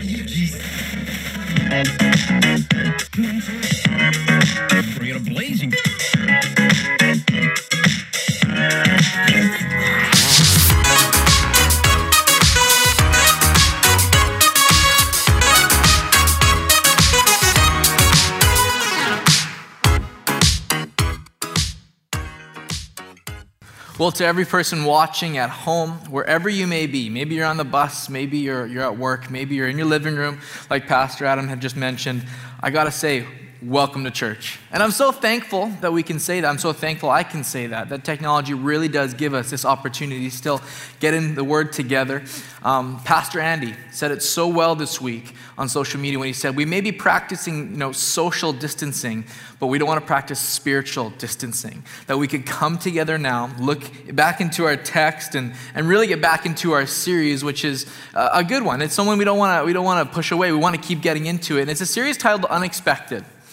WGC. Well, to every person watching at home, wherever you may be, maybe you're on the bus, maybe you're, you're at work, maybe you're in your living room, like Pastor Adam had just mentioned, I gotta say, welcome to church. And I'm so thankful that we can say that. I'm so thankful I can say that. That technology really does give us this opportunity to still get in the word together. Um, Pastor Andy said it so well this week on social media when he said, We may be practicing you know, social distancing, but we don't want to practice spiritual distancing. That we could come together now, look back into our text, and, and really get back into our series, which is uh, a good one. It's someone we don't want to we don't want to push away. We want to keep getting into it. And it's a series titled Unexpected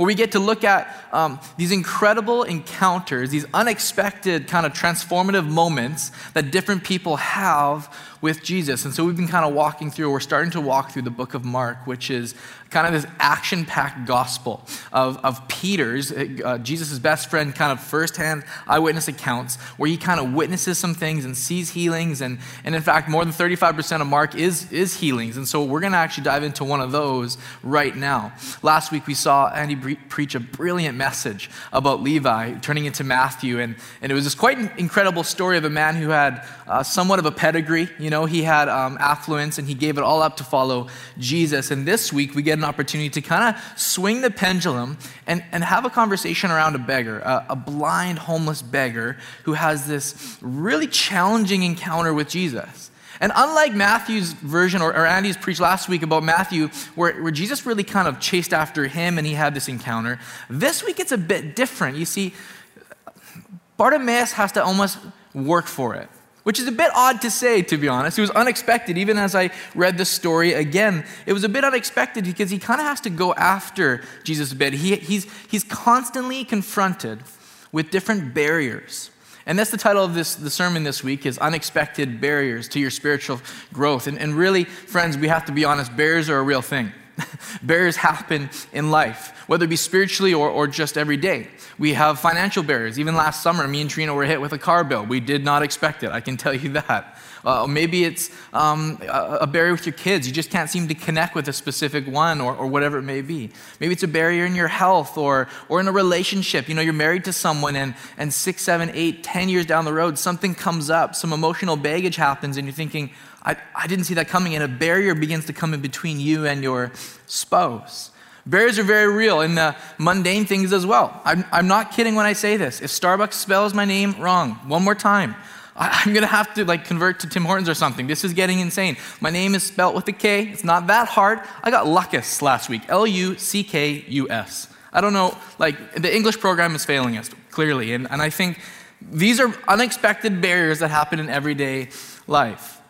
where we get to look at um, these incredible encounters, these unexpected kind of transformative moments that different people have with Jesus. And so we've been kind of walking through, we're starting to walk through the book of Mark, which is kind of this action packed gospel of, of Peter's, uh, Jesus' best friend, kind of firsthand eyewitness accounts, where he kind of witnesses some things and sees healings. And, and in fact, more than 35% of Mark is, is healings. And so we're going to actually dive into one of those right now. Last week, we saw Andy pre- preach a brilliant message about Levi turning into Matthew. And, and it was this quite incredible story of a man who had uh, somewhat of a pedigree. You know, he had um, affluence and he gave it all up to follow Jesus. And this week, we get an opportunity to kind of swing the pendulum and, and have a conversation around a beggar, a, a blind, homeless beggar who has this really challenging encounter with Jesus. And unlike Matthew's version, or, or Andy's preached last week about Matthew, where, where Jesus really kind of chased after him and he had this encounter, this week it's a bit different. You see, Bartimaeus has to almost work for it which is a bit odd to say, to be honest. It was unexpected. Even as I read the story again, it was a bit unexpected because he kind of has to go after Jesus a bit. He, he's, he's constantly confronted with different barriers. And that's the title of this, the sermon this week is Unexpected Barriers to Your Spiritual Growth. And, and really, friends, we have to be honest, barriers are a real thing. barriers happen in life, whether it be spiritually or, or just every day. We have financial barriers. Even last summer, me and Trina were hit with a car bill. We did not expect it, I can tell you that. Uh, maybe it's um, a barrier with your kids. You just can't seem to connect with a specific one or, or whatever it may be. Maybe it's a barrier in your health or, or in a relationship. You know, you're married to someone and, and six, seven, eight, ten years down the road, something comes up, some emotional baggage happens, and you're thinking, I, I didn't see that coming, and a barrier begins to come in between you and your spouse. Barriers are very real in the mundane things as well. I'm, I'm not kidding when I say this. If Starbucks spells my name wrong, one more time, I, am gonna have to like convert to Tim Hortons or something. This is getting insane. My name is spelled with a K. It's not that hard. I got Luckus last week. L U C K U S. I don't know, like the English program is failing us clearly. And, and I think these are unexpected barriers that happen in everyday life.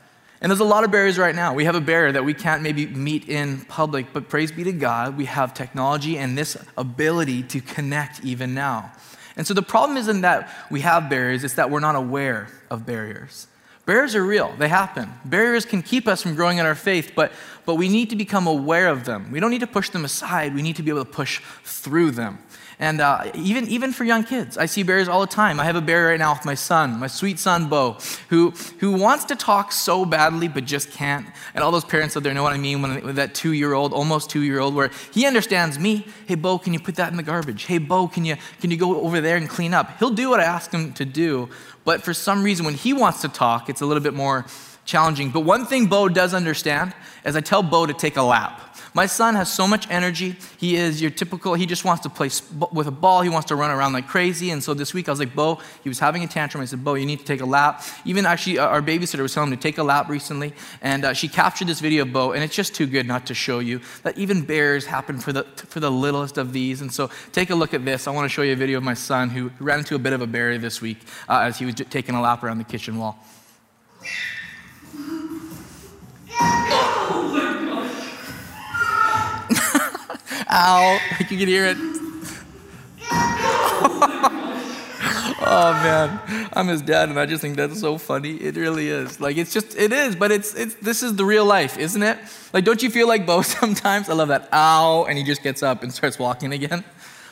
And there's a lot of barriers right now. We have a barrier that we can't maybe meet in public, but praise be to God, we have technology and this ability to connect even now. And so the problem isn't that we have barriers, it's that we're not aware of barriers. Barriers are real, they happen. Barriers can keep us from growing in our faith, but, but we need to become aware of them. We don't need to push them aside, we need to be able to push through them. And uh, even, even for young kids, I see barriers all the time. I have a barrier right now with my son, my sweet son, Bo, who, who wants to talk so badly but just can't. And all those parents out there know what I mean when, that two year old, almost two year old, where he understands me. Hey, Bo, can you put that in the garbage? Hey, Bo, can you, can you go over there and clean up? He'll do what I ask him to do. But for some reason, when he wants to talk, it's a little bit more challenging. But one thing Bo does understand is I tell Bo to take a lap. My son has so much energy. He is your typical, he just wants to play with a ball. He wants to run around like crazy. And so this week I was like, Bo, he was having a tantrum. I said, Bo, you need to take a lap. Even actually, uh, our babysitter was telling him to take a lap recently. And uh, she captured this video of Bo, and it's just too good not to show you that even bears happen for the, for the littlest of these. And so take a look at this. I want to show you a video of my son who ran into a bit of a barrier this week uh, as he was taking a lap around the kitchen wall. Ow. You can hear it. oh, man. I'm his dad, and I just think that's so funny. It really is. Like it's just it is, but it's it's this is the real life, isn't it? Like, don't you feel like Bo sometimes? I love that. Ow, and he just gets up and starts walking again.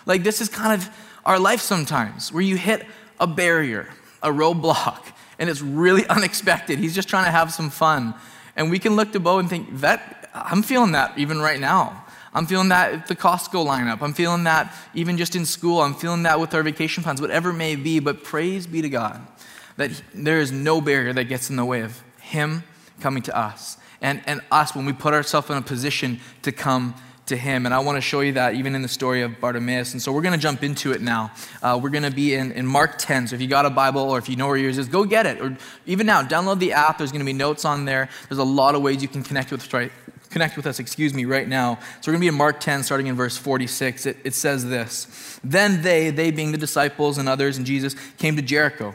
Like this is kind of our life sometimes, where you hit a barrier, a roadblock, and it's really unexpected. He's just trying to have some fun, and we can look to Bo and think that I'm feeling that even right now. I'm feeling that at the Costco lineup. I'm feeling that even just in school. I'm feeling that with our vacation plans, whatever it may be. But praise be to God that there is no barrier that gets in the way of Him coming to us and, and us when we put ourselves in a position to come to him. And I want to show you that even in the story of Bartimaeus. And so we're going to jump into it now. Uh, we're going to be in, in Mark 10. So if you got a Bible or if you know where yours is, go get it. Or even now, download the app. There's going to be notes on there. There's a lot of ways you can connect with, connect with us, excuse me, right now. So we're going to be in Mark 10, starting in verse 46. It, it says this Then they, they being the disciples and others and Jesus, came to Jericho.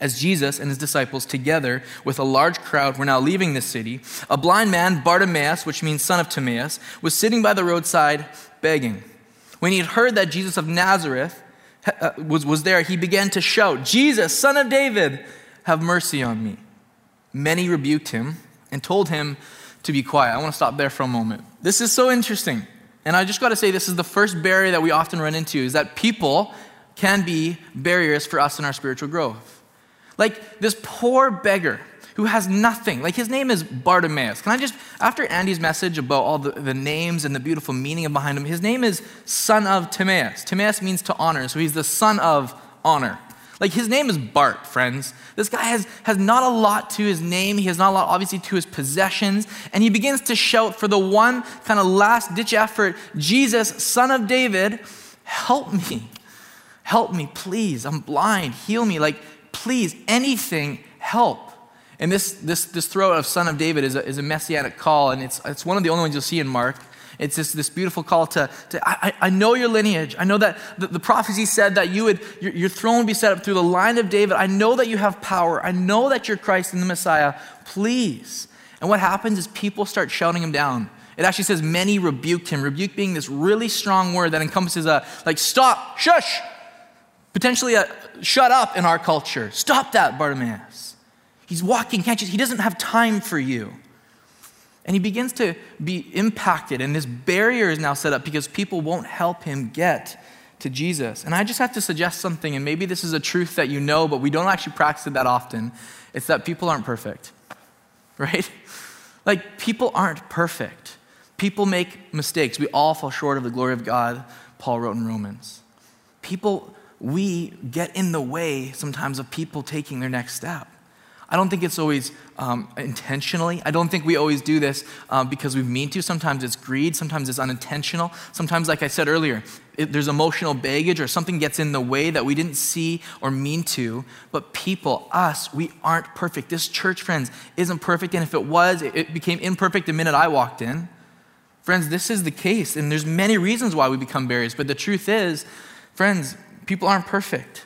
As Jesus and his disciples, together with a large crowd, were now leaving the city, a blind man, Bartimaeus, which means son of Timaeus, was sitting by the roadside begging. When he had heard that Jesus of Nazareth uh, was, was there, he began to shout, Jesus, son of David, have mercy on me. Many rebuked him and told him to be quiet. I want to stop there for a moment. This is so interesting. And I just got to say, this is the first barrier that we often run into is that people can be barriers for us in our spiritual growth. Like this poor beggar who has nothing. Like his name is Bartimaeus. Can I just, after Andy's message about all the, the names and the beautiful meaning behind him, his name is son of Timaeus. Timaeus means to honor, so he's the son of honor. Like his name is Bart, friends. This guy has, has not a lot to his name. He has not a lot, obviously, to his possessions. And he begins to shout for the one kind of last ditch effort Jesus, son of David, help me. Help me, please. I'm blind. Heal me. Like, please, anything, help. And this, this, this throw of son of David is a, is a messianic call, and it's, it's one of the only ones you'll see in Mark. It's this, this beautiful call to, to I, I know your lineage. I know that the, the prophecy said that you would, your, your throne would be set up through the line of David. I know that you have power. I know that you're Christ and the Messiah. Please. And what happens is people start shouting him down. It actually says many rebuked him. Rebuke being this really strong word that encompasses a, like, stop, shush, potentially a shut up in our culture. Stop that, Bartimaeus. He's walking, can't you? He doesn't have time for you. And he begins to be impacted, and this barrier is now set up because people won't help him get to Jesus. And I just have to suggest something, and maybe this is a truth that you know, but we don't actually practice it that often. It's that people aren't perfect, right? Like, people aren't perfect. People make mistakes. We all fall short of the glory of God, Paul wrote in Romans. People, we get in the way sometimes of people taking their next step. I don't think it's always um, intentionally. I don't think we always do this uh, because we mean to. Sometimes it's greed, sometimes it's unintentional. Sometimes, like I said earlier, it, there's emotional baggage or something gets in the way that we didn't see or mean to. But people, us, we aren't perfect. This church, friends, isn't perfect. And if it was, it, it became imperfect the minute I walked in. Friends, this is the case. And there's many reasons why we become barriers. But the truth is, friends, people aren't perfect.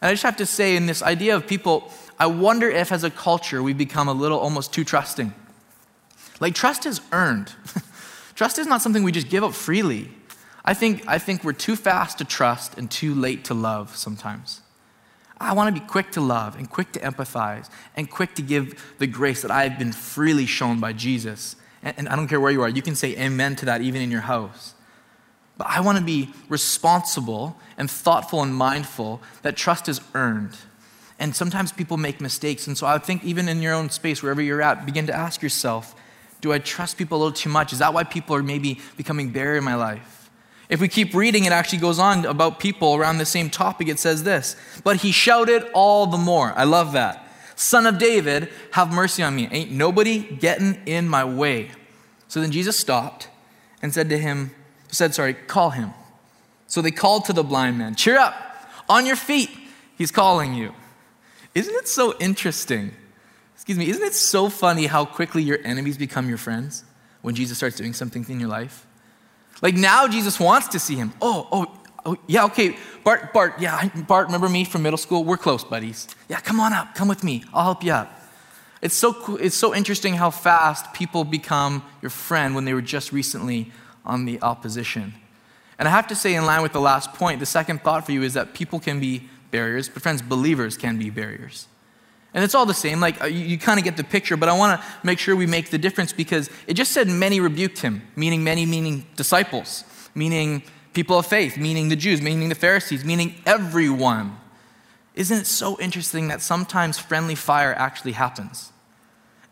And I just have to say, in this idea of people, I wonder if as a culture we've become a little almost too trusting. Like, trust is earned. trust is not something we just give up freely. I think, I think we're too fast to trust and too late to love sometimes. I want to be quick to love and quick to empathize and quick to give the grace that I've been freely shown by Jesus. And, and I don't care where you are, you can say amen to that even in your house. But I want to be responsible and thoughtful and mindful that trust is earned and sometimes people make mistakes. And so I think, even in your own space, wherever you're at, begin to ask yourself do I trust people a little too much? Is that why people are maybe becoming barrier in my life? If we keep reading, it actually goes on about people around the same topic. It says this But he shouted all the more. I love that. Son of David, have mercy on me. Ain't nobody getting in my way. So then Jesus stopped and said to him, said, sorry, call him. So they called to the blind man, Cheer up, on your feet, he's calling you. Isn't it so interesting? Excuse me, isn't it so funny how quickly your enemies become your friends when Jesus starts doing something in your life? Like now Jesus wants to see him. Oh, oh, oh, yeah, okay. Bart, Bart, yeah, Bart, remember me from middle school? We're close buddies. Yeah, come on up, come with me. I'll help you up. It's so, it's so interesting how fast people become your friend when they were just recently on the opposition. And I have to say, in line with the last point, the second thought for you is that people can be barriers, but friends, believers can be barriers. And it's all the same. Like, uh, you, you kind of get the picture, but I want to make sure we make the difference because it just said many rebuked him, meaning many, meaning disciples, meaning people of faith, meaning the Jews, meaning the Pharisees, meaning everyone. Isn't it so interesting that sometimes friendly fire actually happens?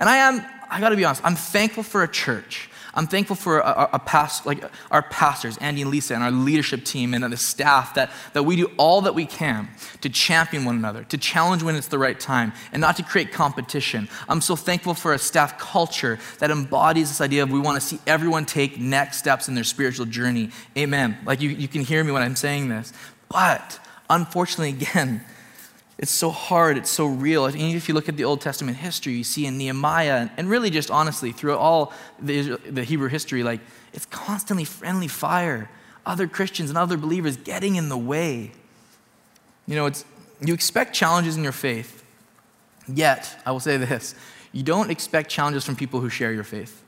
And I am, I gotta be honest, I'm thankful for a church I'm thankful for a past, like our pastors, Andy and Lisa, and our leadership team and the staff that, that we do all that we can to champion one another, to challenge when it's the right time, and not to create competition. I'm so thankful for a staff culture that embodies this idea of we want to see everyone take next steps in their spiritual journey. Amen. Like you, you can hear me when I'm saying this. But unfortunately, again, it's so hard, it's so real. And if you look at the Old Testament history, you see in Nehemiah, and really just honestly, through all the, the Hebrew history, like it's constantly friendly fire, other Christians and other believers getting in the way. You know, it's, you expect challenges in your faith, yet, I will say this you don't expect challenges from people who share your faith.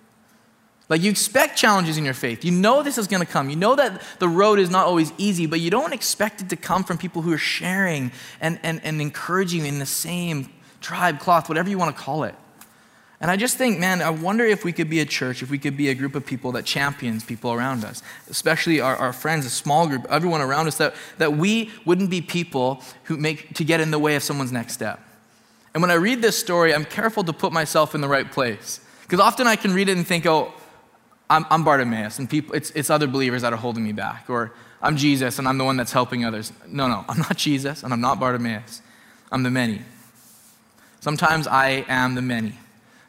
Like you expect challenges in your faith. You know this is going to come. You know that the road is not always easy, but you don't expect it to come from people who are sharing and, and, and encouraging in the same tribe, cloth, whatever you want to call it. And I just think, man, I wonder if we could be a church, if we could be a group of people that champions people around us, especially our, our friends, a small group, everyone around us, that, that we wouldn't be people who make to get in the way of someone's next step. And when I read this story, I'm careful to put myself in the right place. Because often I can read it and think, oh, I'm, I'm Bartimaeus, and people, it's, it's other believers that are holding me back. Or I'm Jesus, and I'm the one that's helping others. No, no, I'm not Jesus, and I'm not Bartimaeus. I'm the many. Sometimes I am the many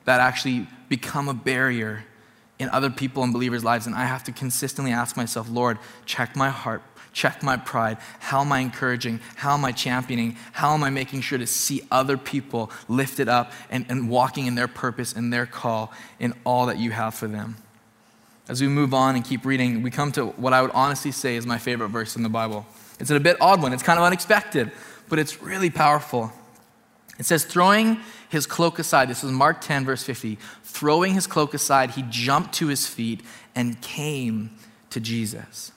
that actually become a barrier in other people and believers' lives, and I have to consistently ask myself, Lord, check my heart, check my pride. How am I encouraging? How am I championing? How am I making sure to see other people lifted up and, and walking in their purpose and their call in all that you have for them? As we move on and keep reading, we come to what I would honestly say is my favorite verse in the Bible. It's a bit odd one, it's kind of unexpected, but it's really powerful. It says, throwing his cloak aside, this is Mark 10, verse 50. Throwing his cloak aside, he jumped to his feet and came to Jesus.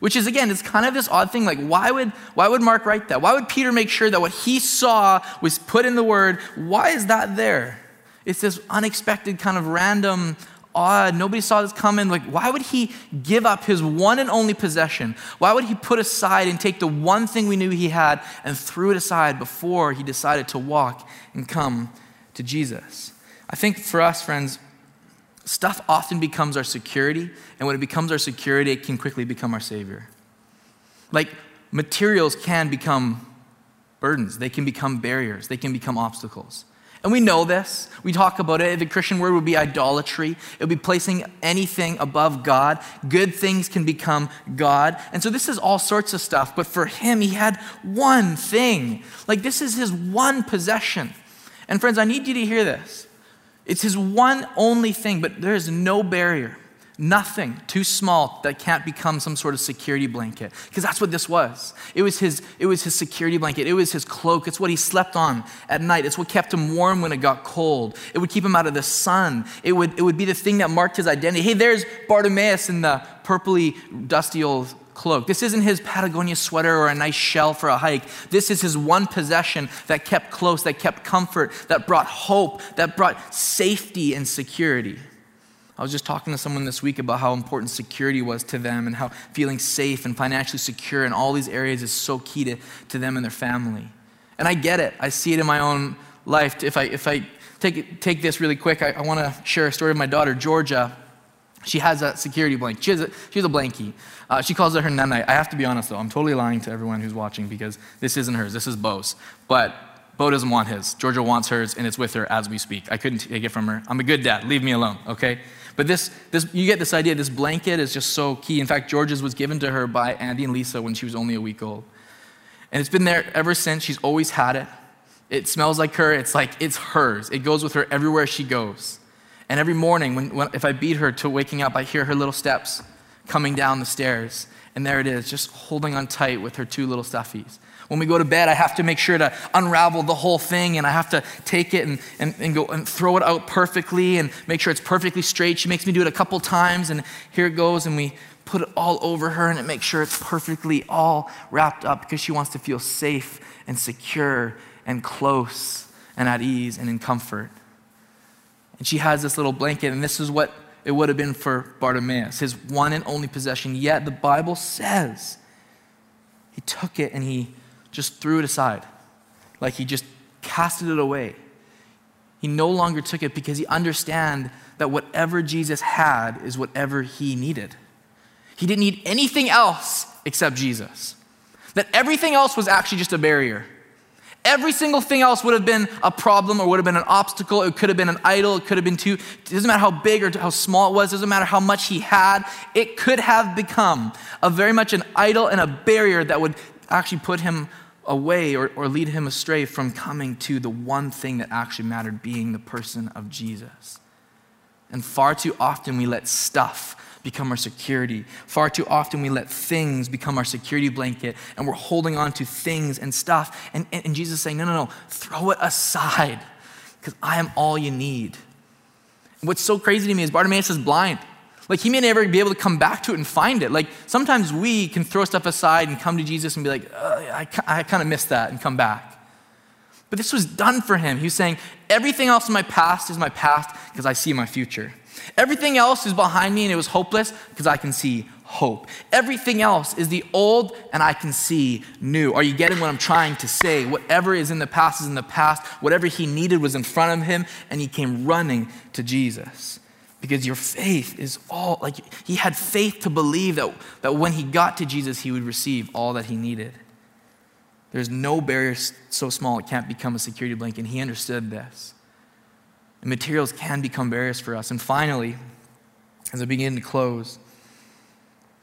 Which is, again, it's kind of this odd thing. Like, why would, why would Mark write that? Why would Peter make sure that what he saw was put in the word? Why is that there? It's this unexpected, kind of random odd. Nobody saw this coming. Like, why would he give up his one and only possession? Why would he put aside and take the one thing we knew he had and threw it aside before he decided to walk and come to Jesus? I think for us, friends, stuff often becomes our security, and when it becomes our security, it can quickly become our savior. Like, materials can become burdens, they can become barriers, they can become obstacles. And we know this. We talk about it. The Christian word would be idolatry. It would be placing anything above God. Good things can become God. And so this is all sorts of stuff. But for him, he had one thing. Like this is his one possession. And friends, I need you to hear this. It's his one only thing, but there is no barrier. Nothing too small that can't become some sort of security blanket. Because that's what this was. It was, his, it was his security blanket. It was his cloak. It's what he slept on at night. It's what kept him warm when it got cold. It would keep him out of the sun. It would, it would be the thing that marked his identity. Hey, there's Bartimaeus in the purpley, dusty old cloak. This isn't his Patagonia sweater or a nice shell for a hike. This is his one possession that kept close, that kept comfort, that brought hope, that brought safety and security. I was just talking to someone this week about how important security was to them and how feeling safe and financially secure in all these areas is so key to, to them and their family. And I get it. I see it in my own life. If I, if I take, take this really quick, I, I want to share a story of my daughter, Georgia. She has a security blanket. She has a, she has a blankie. Uh, she calls it her nanite. I have to be honest, though. I'm totally lying to everyone who's watching because this isn't hers. This is Bo's. But Bo doesn't want his. Georgia wants hers, and it's with her as we speak. I couldn't take it from her. I'm a good dad. Leave me alone, okay? But this, this, you get this idea. This blanket is just so key. In fact, George's was given to her by Andy and Lisa when she was only a week old. And it's been there ever since. She's always had it. It smells like her. It's like it's hers. It goes with her everywhere she goes. And every morning, when, when, if I beat her to waking up, I hear her little steps coming down the stairs. And there it is, just holding on tight with her two little stuffies. When we go to bed, I have to make sure to unravel the whole thing and I have to take it and, and, and go and throw it out perfectly and make sure it's perfectly straight. She makes me do it a couple times and here it goes and we put it all over her and it makes sure it's perfectly all wrapped up because she wants to feel safe and secure and close and at ease and in comfort. And she has this little blanket, and this is what it would have been for Bartimaeus, his one and only possession. Yet the Bible says he took it and he just threw it aside, like he just casted it away. He no longer took it because he understand that whatever Jesus had is whatever he needed. He didn't need anything else except Jesus. That everything else was actually just a barrier. Every single thing else would have been a problem or would have been an obstacle. It could have been an idol. It could have been too, it doesn't matter how big or how small it was. It doesn't matter how much he had. It could have become a very much an idol and a barrier that would actually put him away or, or lead him astray from coming to the one thing that actually mattered, being the person of Jesus. And far too often we let stuff become our security. Far too often we let things become our security blanket and we're holding on to things and stuff. And, and, and Jesus is saying, no, no, no, throw it aside because I am all you need. What's so crazy to me is Bartimaeus is blind. Like he may never be able to come back to it and find it. Like sometimes we can throw stuff aside and come to Jesus and be like, I, I kind of missed that and come back. But this was done for him. He was saying, everything else in my past is my past because I see my future. Everything else is behind me and it was hopeless because I can see hope. Everything else is the old and I can see new. Are you getting what I'm trying to say? Whatever is in the past is in the past. Whatever he needed was in front of him and he came running to Jesus. Because your faith is all, like, he had faith to believe that, that when he got to Jesus, he would receive all that he needed. There's no barrier so small it can't become a security blanket. And he understood this. And materials can become barriers for us. And finally, as I begin to close,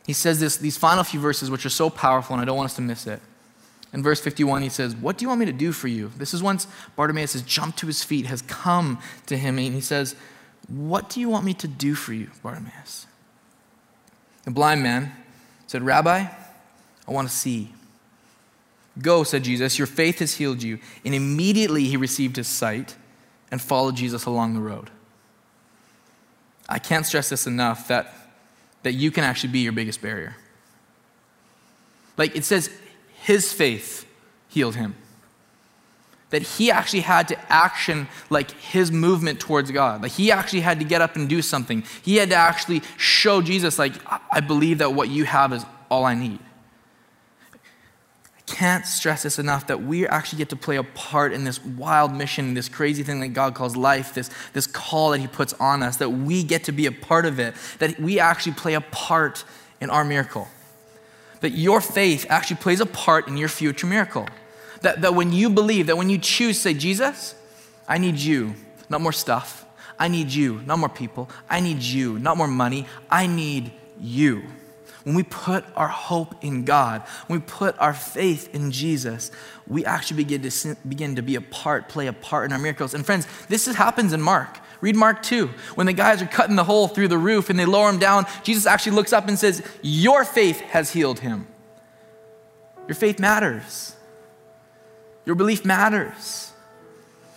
he says this, these final few verses, which are so powerful, and I don't want us to miss it. In verse 51, he says, What do you want me to do for you? This is once Bartimaeus has jumped to his feet, has come to him, and he says, What do you want me to do for you, Bartimaeus? The blind man said, Rabbi, I want to see. Go, said Jesus, your faith has healed you. And immediately he received his sight and followed Jesus along the road. I can't stress this enough that, that you can actually be your biggest barrier. Like it says, his faith healed him. That he actually had to action like his movement towards God. Like he actually had to get up and do something. He had to actually show Jesus, like, I believe that what you have is all I need I can't stress this enough that we actually get to play a part in this wild mission, this crazy thing that God calls life, this, this call that He puts on us, that we get to be a part of it, that we actually play a part in our miracle. That your faith actually plays a part in your future miracle. That, that when you believe, that when you choose, say, Jesus, I need you, not more stuff. I need you, not more people. I need you, not more money. I need you. When we put our hope in God, when we put our faith in Jesus, we actually begin to, begin to be a part, play a part in our miracles. And friends, this happens in Mark. Read Mark 2. When the guys are cutting the hole through the roof and they lower him down, Jesus actually looks up and says, Your faith has healed him. Your faith matters. Your belief matters.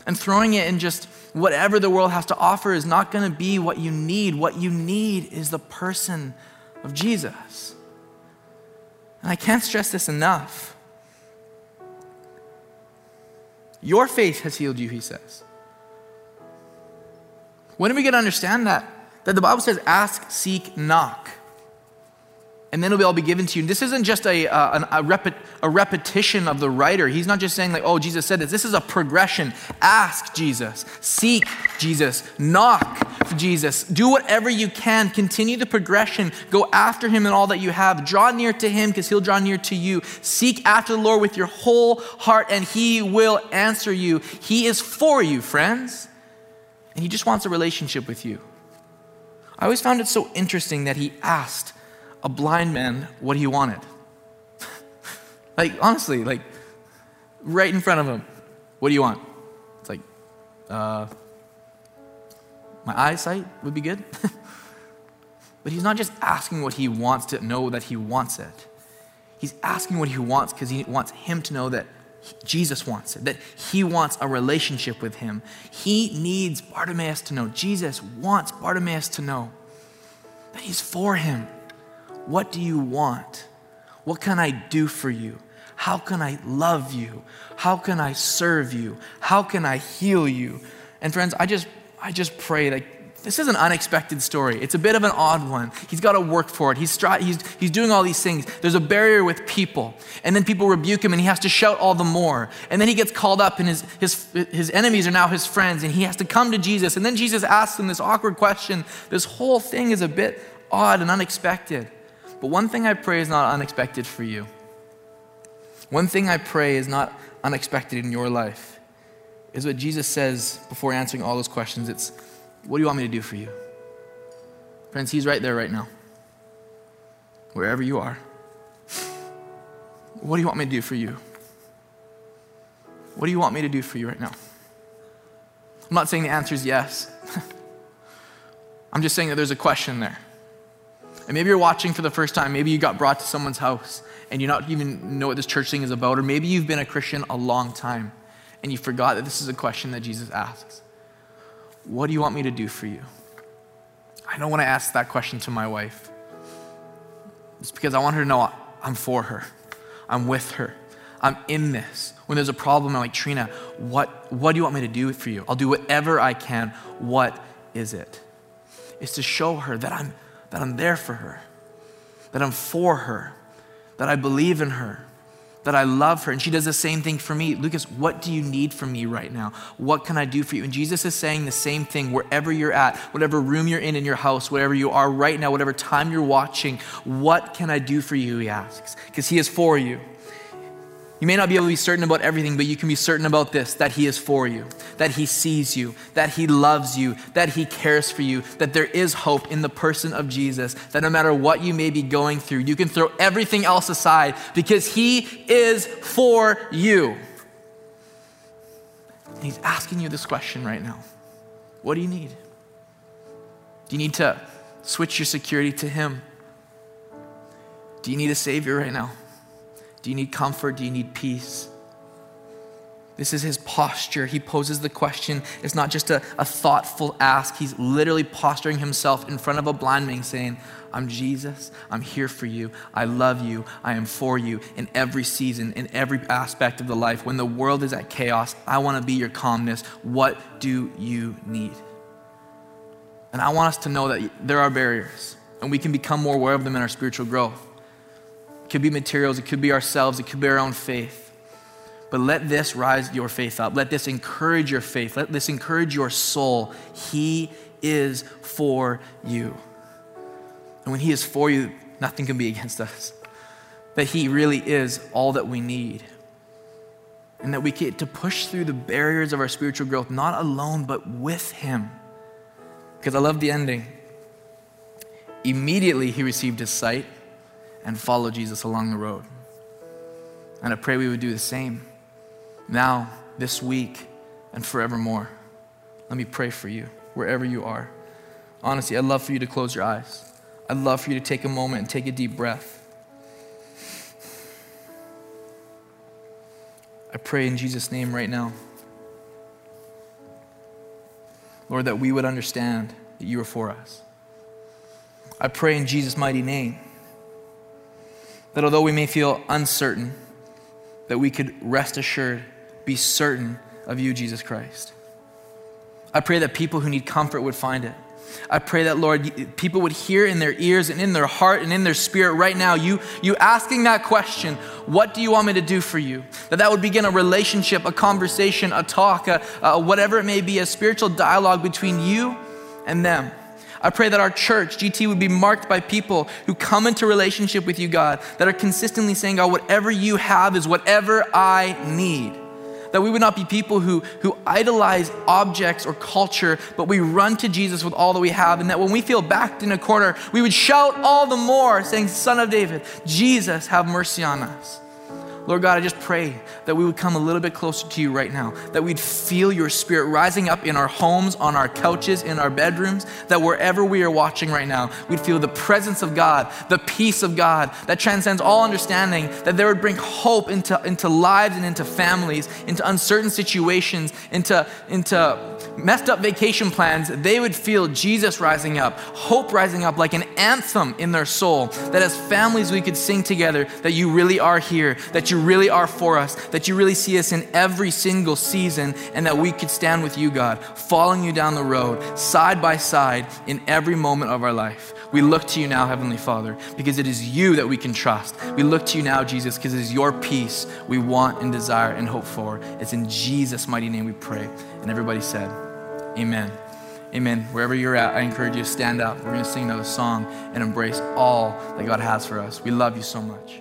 And throwing it in just whatever the world has to offer is not going to be what you need. What you need is the person of Jesus. And I can't stress this enough. Your faith has healed you, he says. When are we going to understand that? That the Bible says, ask, seek, knock and then it'll all be given to you. And this isn't just a, uh, a, repet, a repetition of the writer. He's not just saying, like, oh, Jesus said this. This is a progression. Ask Jesus, seek Jesus, knock Jesus. Do whatever you can. Continue the progression. Go after him in all that you have. Draw near to him because he'll draw near to you. Seek after the Lord with your whole heart and he will answer you. He is for you, friends. And he just wants a relationship with you. I always found it so interesting that he asked a blind man what he wanted. like, honestly, like, right in front of him. What do you want? It's like, uh, my eyesight would be good. but he's not just asking what he wants to know that he wants it. He's asking what he wants because he wants him to know that Jesus wants it, that he wants a relationship with him. He needs Bartimaeus to know. Jesus wants Bartimaeus to know that he's for him. What do you want? What can I do for you? How can I love you? How can I serve you? How can I heal you? And friends, I just I just pray that this is an unexpected story. It's a bit of an odd one. He's got to work for it. He's, stri- he's, he's doing all these things. There's a barrier with people. And then people rebuke him and he has to shout all the more. And then he gets called up and his, his, his enemies are now his friends and he has to come to Jesus. And then Jesus asks him this awkward question. This whole thing is a bit odd and unexpected. But one thing I pray is not unexpected for you. One thing I pray is not unexpected in your life is what Jesus says before answering all those questions. It's, what do you want me to do for you? Friends, He's right there right now. Wherever you are. What do you want me to do for you? What do you want me to do for you right now? I'm not saying the answer is yes. I'm just saying that there's a question there. And maybe you're watching for the first time. Maybe you got brought to someone's house and you not even know what this church thing is about. Or maybe you've been a Christian a long time and you forgot that this is a question that Jesus asks. What do you want me to do for you? I don't want to ask that question to my wife, it's because I want her to know I'm for her, I'm with her, I'm in this. When there's a problem, I'm like, Trina, what, what do you want me to do for you? I'll do whatever I can. What is it? It's to show her that I'm, that I'm there for her, that I'm for her, that I believe in her, that I love her. And she does the same thing for me. Lucas, what do you need from me right now? What can I do for you? And Jesus is saying the same thing wherever you're at, whatever room you're in in your house, whatever you are right now, whatever time you're watching. What can I do for you? He asks, because He is for you. You may not be able to be certain about everything, but you can be certain about this that He is for you, that He sees you, that He loves you, that He cares for you, that there is hope in the person of Jesus, that no matter what you may be going through, you can throw everything else aside because He is for you. And He's asking you this question right now What do you need? Do you need to switch your security to Him? Do you need a Savior right now? Do you need comfort? Do you need peace? This is his posture. He poses the question. It's not just a, a thoughtful ask. He's literally posturing himself in front of a blind man saying, I'm Jesus. I'm here for you. I love you. I am for you in every season, in every aspect of the life. When the world is at chaos, I want to be your calmness. What do you need? And I want us to know that there are barriers, and we can become more aware of them in our spiritual growth. It could be materials, it could be ourselves, it could be our own faith. But let this rise your faith up. Let this encourage your faith. Let this encourage your soul. He is for you. And when He is for you, nothing can be against us. That He really is all that we need. And that we get to push through the barriers of our spiritual growth, not alone, but with Him. Because I love the ending. Immediately, He received His sight and follow Jesus along the road. And I pray we would do the same now, this week, and forevermore. Let me pray for you wherever you are. Honestly, I'd love for you to close your eyes. I'd love for you to take a moment and take a deep breath. I pray in Jesus' name right now. Lord, that we would understand that you are for us. I pray in Jesus' mighty name that although we may feel uncertain, that we could rest assured, be certain of you, Jesus Christ. I pray that people who need comfort would find it. I pray that, Lord, people would hear in their ears and in their heart and in their spirit right now, you, you asking that question, What do you want me to do for you? That that would begin a relationship, a conversation, a talk, a, a whatever it may be, a spiritual dialogue between you and them. I pray that our church, GT, would be marked by people who come into relationship with you, God, that are consistently saying, God, whatever you have is whatever I need. That we would not be people who, who idolize objects or culture, but we run to Jesus with all that we have. And that when we feel backed in a corner, we would shout all the more, saying, Son of David, Jesus, have mercy on us. Lord God, I just pray that we would come a little bit closer to you right now, that we'd feel your spirit rising up in our homes, on our couches, in our bedrooms, that wherever we are watching right now, we'd feel the presence of God, the peace of God that transcends all understanding, that there would bring hope into, into lives and into families, into uncertain situations, into, into messed up vacation plans. They would feel Jesus rising up, hope rising up like an anthem in their soul, that as families we could sing together that you really are here, you really are for us, that you really see us in every single season, and that we could stand with you, God, following you down the road, side by side, in every moment of our life. We look to you now, Heavenly Father, because it is you that we can trust. We look to you now, Jesus, because it is your peace we want and desire and hope for. It's in Jesus' mighty name we pray. And everybody said, Amen. Amen. Wherever you're at, I encourage you to stand up. We're going to sing another song and embrace all that God has for us. We love you so much.